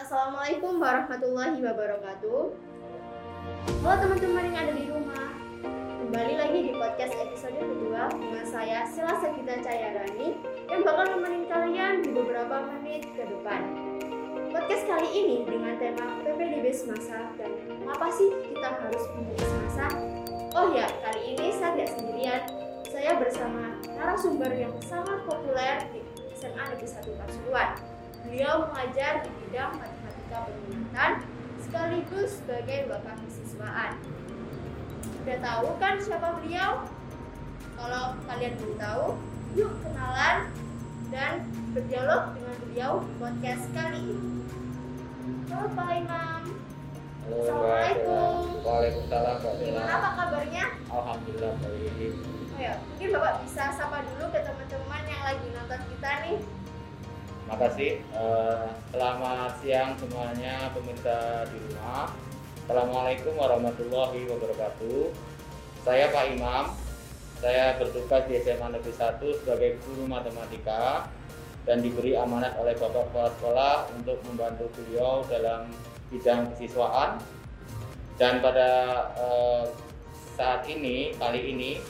Assalamualaikum warahmatullahi wabarakatuh. Halo teman-teman yang ada di rumah. Kembali lagi di podcast episode kedua dengan saya Sela Sagita Cahyarani yang bakal nemenin kalian di beberapa menit ke depan. Podcast kali ini dengan tema PPDB semasa dan mengapa sih kita harus menjadi semasa? Oh ya, kali ini saya tidak sendirian. Saya bersama narasumber yang sangat populer di SMA Negeri 1 Pasuruan. Beliau mengajar di bidang matematika peminatan sekaligus sebagai bapak kesiswaan. Udah tahu kan siapa beliau? Kalau kalian belum tahu, yuk kenalan dan berdialog dengan beliau di podcast kali ini. Halo Pak Imam. Halo, Assalamualaikum. Waalaikumsalam. Gimana apa kabarnya? Alhamdulillah baik. Oh ya, mungkin Bapak bisa sapa dulu ke teman-teman yang lagi nonton kita nih. Makasih. Eh, selamat siang semuanya pemirsa di rumah. Assalamualaikum warahmatullahi wabarakatuh. Saya Pak Imam. Saya bertugas di SMA Negeri 1 sebagai guru matematika dan diberi amanat oleh Bapak Kepala Sekolah untuk membantu beliau dalam bidang kesiswaan. Dan pada eh, saat ini, kali ini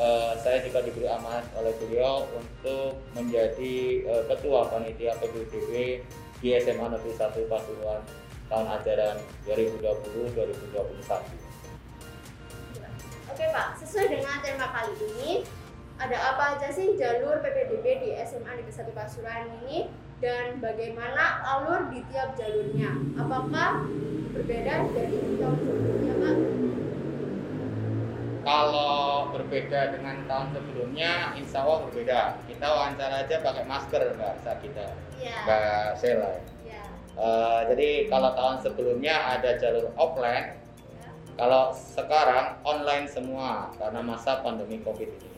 Eh, saya juga diberi amanat oleh beliau untuk menjadi eh, ketua panitia PBBW di SMA Negeri 1 Pasuruan tahun ajaran 2020-2021. Oke Pak, sesuai dengan tema kali ini, ada apa aja sih jalur PPDB di SMA Negeri 1 Pasuruan ini dan bagaimana alur di tiap jalurnya? Apakah berbeda dari tahun sebelumnya Pak? Kalau berbeda dengan tahun sebelumnya, insya Allah berbeda. Kita wawancara aja pakai masker, Mbak Sakita, Iya. Mbak Sela. Iya. Eh, jadi kalau tahun sebelumnya ada jalur offline, Ya. kalau sekarang online semua karena masa pandemi COVID ini.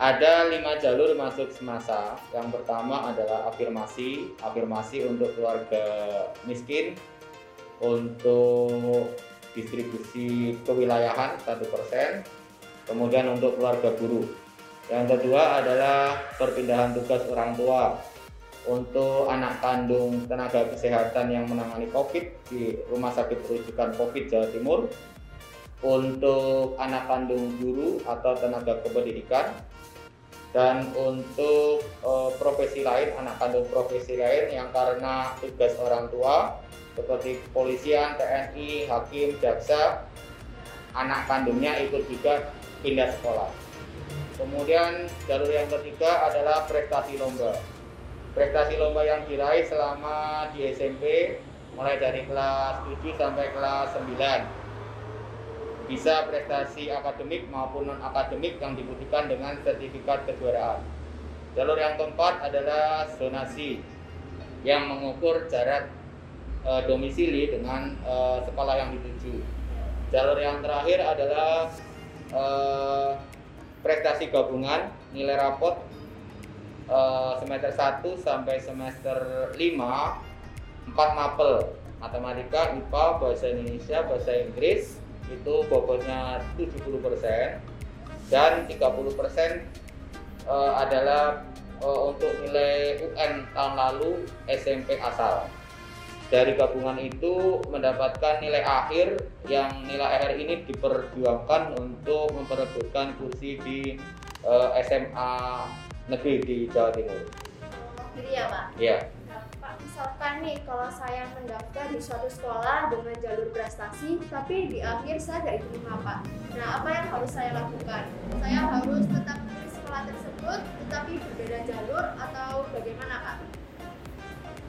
Ada lima jalur masuk semasa. Yang pertama adalah afirmasi, afirmasi untuk keluarga miskin, untuk distribusi kewilayahan 1%, kemudian untuk keluarga guru. Yang kedua adalah perpindahan tugas orang tua untuk anak kandung tenaga kesehatan yang menangani COVID di Rumah Sakit Rujukan COVID Jawa Timur, untuk anak kandung guru atau tenaga kependidikan, dan untuk eh, profesi lain, anak kandung profesi lain yang karena tugas orang tua seperti kepolisian, TNI, hakim, jaksa, anak kandungnya ikut juga pindah sekolah. Kemudian jalur yang ketiga adalah prestasi lomba. Prestasi lomba yang diraih selama di SMP mulai dari kelas 7 sampai kelas 9 bisa prestasi akademik maupun non akademik yang dibuktikan dengan sertifikat kejuaraan. Jalur yang keempat adalah zonasi yang mengukur jarak eh, domisili dengan eh, sekolah yang dituju. Jalur yang terakhir adalah eh, prestasi gabungan nilai rapot eh, semester 1 sampai semester 5 4 mapel matematika, IPA, bahasa Indonesia, bahasa Inggris itu bobotnya 70% dan 30% eh, adalah eh, untuk nilai UN tahun lalu SMP asal. Dari gabungan itu mendapatkan nilai akhir yang nilai akhir ini diperjuangkan untuk memperebutkan kursi di eh, SMA negeri di Jawa Timur. Jadi ya Pak. Ya. Nah, Pak, misalkan nih kalau saya mendaftar di suatu sekolah dengan jalur prestasi, tapi di akhir saya tidak diterima Pak. Nah, apa yang harus saya lakukan? Saya harus tetap di sekolah tersebut, tetapi berbeda jalur atau bagaimana Pak?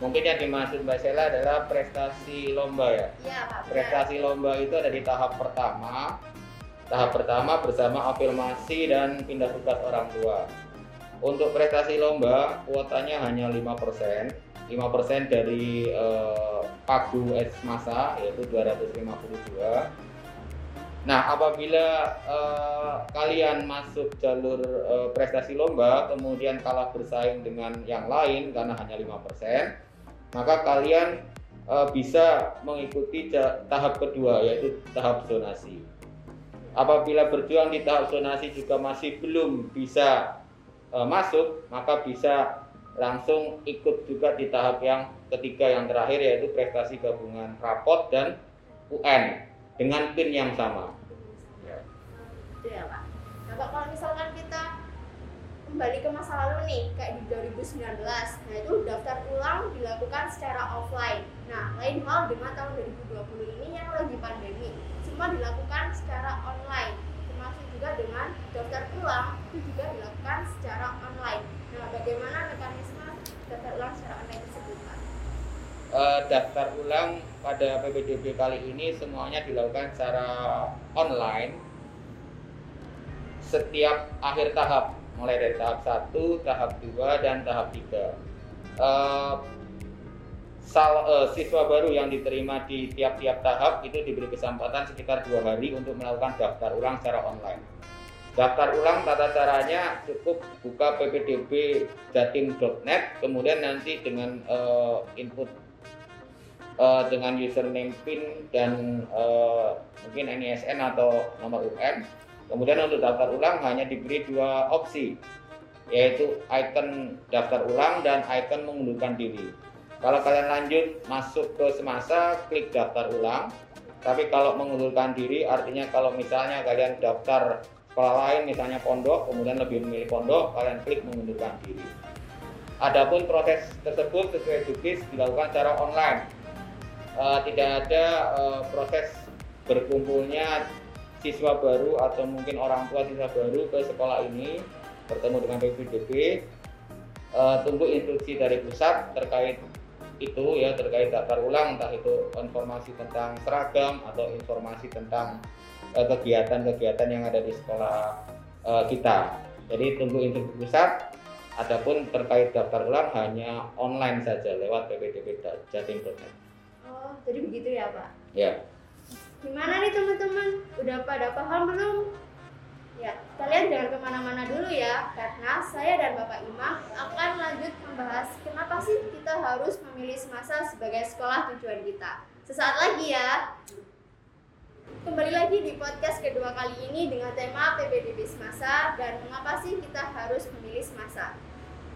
Mungkin yang dimaksud Mbak Sela adalah prestasi lomba ya. Iya Pak. Prestasi lomba itu ada di tahap pertama. Tahap pertama bersama afirmasi dan pindah tugas orang tua. Untuk prestasi lomba kuotanya hanya 5%. 5% dari eh, pagu S masa yaitu 252. Nah, apabila eh, kalian masuk jalur eh, prestasi lomba kemudian kalah bersaing dengan yang lain karena hanya 5%, maka kalian eh, bisa mengikuti tahap kedua yaitu tahap zonasi. Apabila berjuang di tahap zonasi juga masih belum bisa eh, masuk, maka bisa langsung ikut juga di tahap yang ketiga yang terakhir yaitu prestasi gabungan rapot dan UN dengan PIN yang sama. Ya. Ya Pak. Nah Pak kalau misalkan kita kembali ke masa lalu nih kayak di 2019 nah itu daftar ulang dilakukan secara offline. Nah lain hal dengan tahun 2020 ini yang lagi pandemi. Semua dilakukan secara online. Termasuk juga dengan daftar ulang itu juga dilakukan secara online. Nah bagaimana mekanisme daftar ulang secara online tersebut? Uh, daftar ulang pada PPDB kali ini semuanya dilakukan secara online setiap akhir tahap mulai dari tahap 1, tahap 2 dan tahap 3. Uh, uh, siswa baru yang diterima di tiap-tiap tahap itu diberi kesempatan sekitar dua hari untuk melakukan daftar ulang secara online. Daftar ulang tata caranya cukup buka ppdb jatim.net kemudian nanti dengan uh, input uh, dengan username PIN dan uh, mungkin NISN atau nomor UN Kemudian untuk daftar ulang hanya diberi dua opsi, yaitu icon daftar ulang dan icon mengundurkan diri. Kalau kalian lanjut masuk ke semasa, klik daftar ulang. Tapi kalau mengundurkan diri, artinya kalau misalnya kalian daftar sekolah lain, misalnya pondok, kemudian lebih memilih pondok, kalian klik mengundurkan diri. Adapun proses tersebut sesuai jukis dilakukan secara online. Uh, tidak ada uh, proses berkumpulnya siswa baru atau mungkin orang tua siswa baru ke sekolah ini bertemu dengan PPDB uh, eh, tunggu instruksi dari pusat terkait itu ya terkait daftar ulang entah itu informasi tentang seragam atau informasi tentang eh, kegiatan-kegiatan uh, yang ada di sekolah uh, kita. Jadi tunggu instruksi pusat. Adapun terkait daftar ulang hanya online saja lewat ppdb jatim.net. Oh, jadi begitu ya Pak? Ya. Gimana nih teman-teman? Udah pada paham belum? Ya, kalian jangan ke mana-mana dulu ya, karena saya dan Bapak Imam akan lanjut membahas kenapa sih kita harus memilih semasa sebagai sekolah tujuan kita. Sesaat lagi ya. Kembali lagi di podcast kedua kali ini dengan tema PBDB Semasa dan mengapa sih kita harus memilih semasa.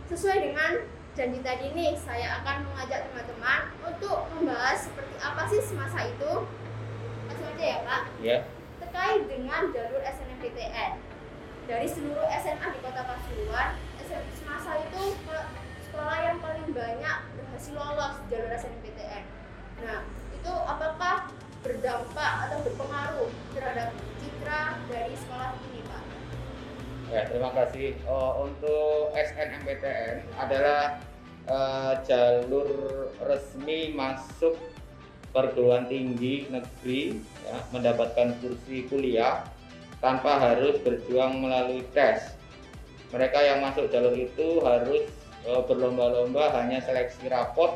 Sesuai dengan janji tadi nih, saya akan mengajak teman-teman untuk membahas seperti apa sih semasa itu, aja ya Pak. Ya. Terkait dengan jalur SNMPTN. Dari seluruh SMA di Kota Pasuruan, SMA semasa itu sekolah yang paling banyak berhasil lolos jalur SNMPTN. Nah, itu apakah berdampak atau berpengaruh terhadap citra dari sekolah ini, Pak? Ya, terima kasih. Oh, untuk SNMPTN adalah uh, jalur resmi masuk perguruan tinggi negeri ya, mendapatkan kursi kuliah tanpa harus berjuang melalui tes. Mereka yang masuk jalur itu harus e, berlomba-lomba hanya seleksi rapot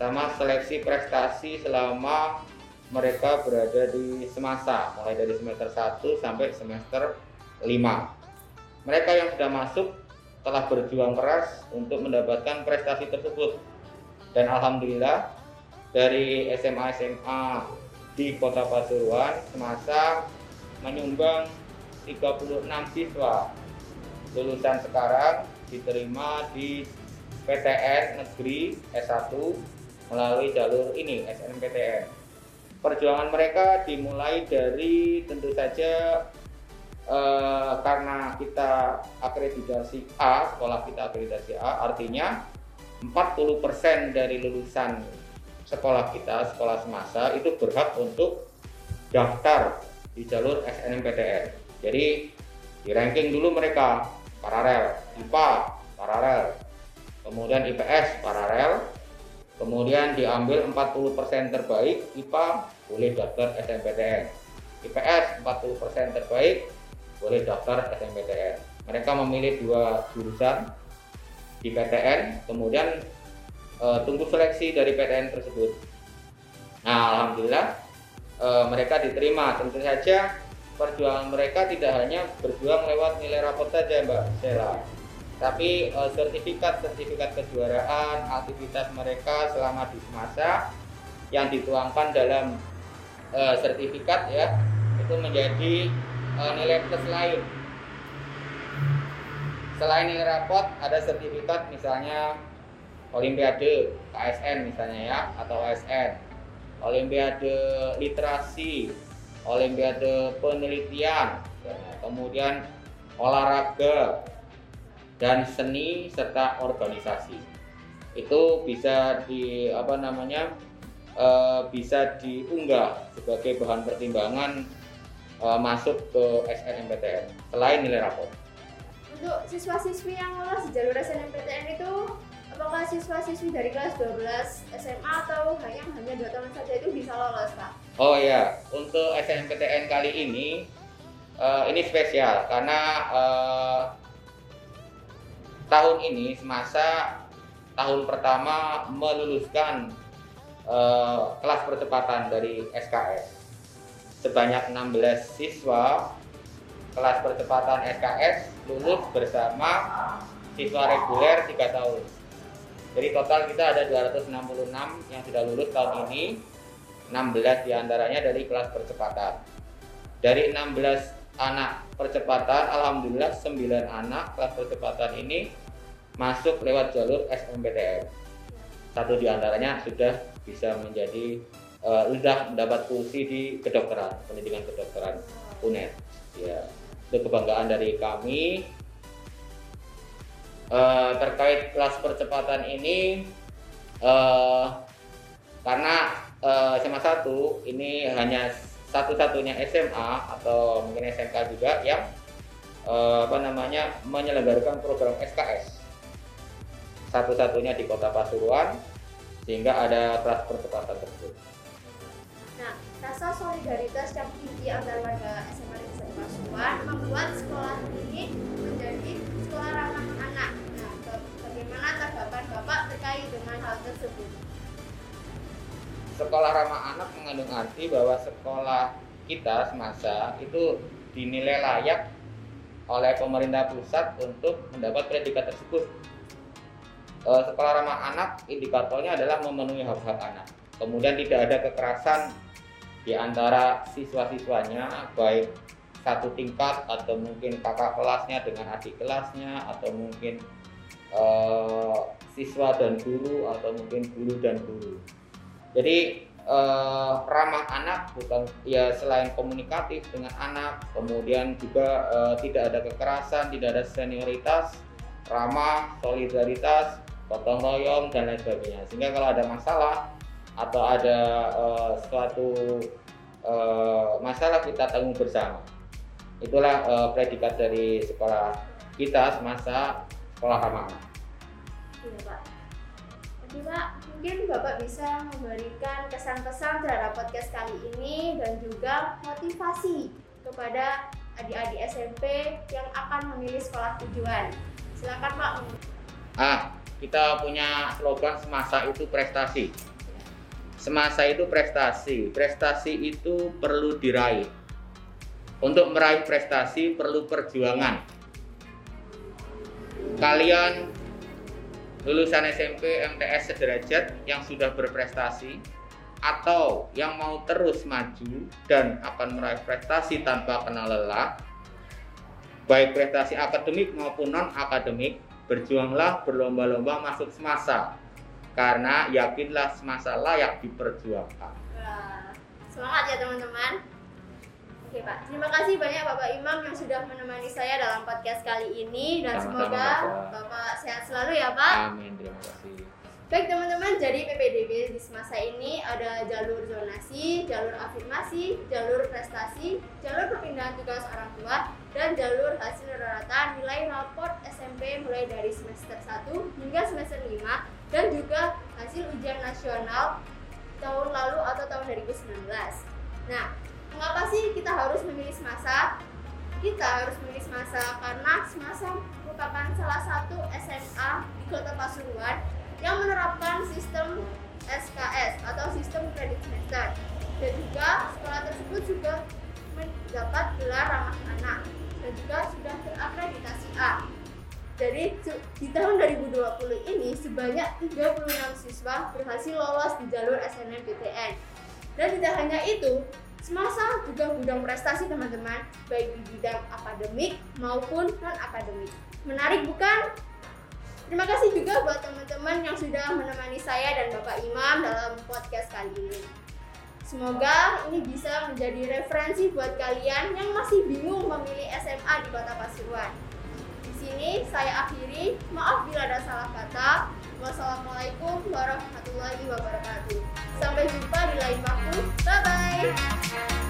sama seleksi prestasi selama mereka berada di semasa mulai dari semester 1 sampai semester 5. Mereka yang sudah masuk telah berjuang keras untuk mendapatkan prestasi tersebut. Dan alhamdulillah dari SMA SMA di Kota Pasuruan semasa menyumbang 36 siswa lulusan sekarang diterima di PTN Negeri S1 melalui jalur ini SNPTN. Perjuangan mereka dimulai dari tentu saja eh, karena kita akreditasi A, sekolah kita akreditasi A, artinya 40% dari lulusan sekolah kita, sekolah semasa itu berhak untuk daftar di jalur SNMPTN. Jadi di ranking dulu mereka paralel, IPA paralel, kemudian IPS paralel, kemudian diambil 40% terbaik IPA boleh daftar SNMPTN. IPS 40% terbaik boleh daftar SNMPTN. Mereka memilih dua jurusan di PTN, kemudian uh, tunggu seleksi dari PTN tersebut. Nah, alhamdulillah uh, mereka diterima. Tentu saja perjuangan mereka tidak hanya berjuang lewat nilai rapot saja, Mbak Sela. Tapi uh, sertifikat-sertifikat kejuaraan, aktivitas mereka selama di semasa yang dituangkan dalam uh, sertifikat ya itu menjadi uh, nilai plus lain selain nilai rapot ada sertifikat misalnya Olimpiade KSN misalnya ya atau OSN Olimpiade literasi Olimpiade penelitian kemudian olahraga dan seni serta organisasi. Itu bisa di apa namanya e, bisa diunggah sebagai bahan pertimbangan e, masuk ke SNMPTN selain nilai rapor untuk siswa-siswi yang lolos jalur SNMPTN itu apakah siswa-siswi dari kelas 12 SMA atau hanya hanya dua tahun saja itu bisa lolos Pak? Oh ya, untuk SNMPTN kali ini uh, ini spesial karena uh, tahun ini semasa tahun pertama meluluskan uh, kelas percepatan dari SKS sebanyak 16 siswa kelas percepatan SKS lulus bersama siswa reguler 3 tahun. Jadi total kita ada 266 yang sudah lulus tahun ini, 16 di antaranya dari kelas percepatan. Dari 16 anak percepatan, alhamdulillah 9 anak kelas percepatan ini masuk lewat jalur SMPTN. Satu di antaranya sudah bisa menjadi uh, mendapat kursi di kedokteran, pendidikan kedokteran UNED. Ya itu kebanggaan dari kami uh, terkait kelas percepatan ini uh, karena uh, SMA 1 ini hanya satu-satunya SMA atau mungkin SMK juga yang uh, apa namanya menyelenggarakan program SKS satu-satunya di Kota Pasuruan sehingga ada kelas percepatan tersebut. Nah, rasa solidaritas yang tinggi antar warga SMA Negeri Pasuruan membuat sekolah ini terkait dengan hal tersebut? Sekolah ramah anak mengandung arti bahwa sekolah kita semasa itu dinilai layak oleh pemerintah pusat untuk mendapat predikat tersebut. Eh, sekolah ramah anak indikatornya adalah memenuhi hak-hak anak. Kemudian tidak ada kekerasan di antara siswa-siswanya baik satu tingkat atau mungkin kakak kelasnya dengan adik kelasnya atau mungkin uh, siswa dan guru atau mungkin guru dan guru. Jadi uh, ramah anak bukan ya selain komunikatif dengan anak, kemudian juga uh, tidak ada kekerasan, tidak ada senioritas, ramah, solidaritas, gotong royong dan lain sebagainya. Sehingga kalau ada masalah atau ada uh, suatu uh, masalah kita tanggung bersama. Itulah uh, predikat dari sekolah kita semasa sekolah ramah Iya Pak. Jadi Pak, mungkin Bapak bisa memberikan kesan-pesan terhadap podcast kali ini dan juga motivasi kepada adik-adik SMP yang akan memilih sekolah tujuan. Silakan Pak. Ah, kita punya slogan semasa itu prestasi semasa itu prestasi. Prestasi itu perlu diraih. Untuk meraih prestasi perlu perjuangan. Kalian lulusan SMP MTS sederajat yang sudah berprestasi atau yang mau terus maju dan akan meraih prestasi tanpa kenal lelah, baik prestasi akademik maupun non akademik, berjuanglah berlomba-lomba masuk semasa karena yakinlah semasa layak diperjuangkan. semangat ya teman-teman. Oke Pak, terima kasih banyak Bapak Imam yang sudah menemani saya dalam podcast kali ini dan Sama-sama, semoga Bapak. Bapak sehat selalu ya Pak. Amin, terima kasih. Baik teman-teman, jadi PPDB di semasa ini ada jalur zonasi, jalur afirmasi, jalur prestasi, jalur perpindahan tugas orang tua, dan jalur hasil rata nilai raport SMP mulai dari semester 1 hingga semester 5 dan juga hasil ujian nasional tahun lalu atau tahun 2019. Nah, mengapa sih kita harus memilih semasa? Kita harus memilih semasa karena semasa merupakan salah satu SMA di Kota Pasuruan yang menerapkan sistem SKS atau sistem kredit semester dan juga sekolah tersebut juga mendapat gelar ramah anak dan juga sudah terakreditasi A. Jadi di tahun 2020 ini sebanyak 36 siswa berhasil lolos di jalur SNMPTN. Dan tidak hanya itu, semasa juga gudang prestasi teman-teman, baik di bidang akademik maupun non akademik. Menarik bukan? Terima kasih juga buat teman-teman yang sudah menemani saya dan Bapak Imam dalam podcast kali ini. Semoga ini bisa menjadi referensi buat kalian yang masih bingung memilih SMA di Kota Pasuruan. Di sini saya akhiri. Maaf bila ada salah kata. Wassalamualaikum warahmatullahi wabarakatuh. Sampai jumpa di lain waktu. Bye bye.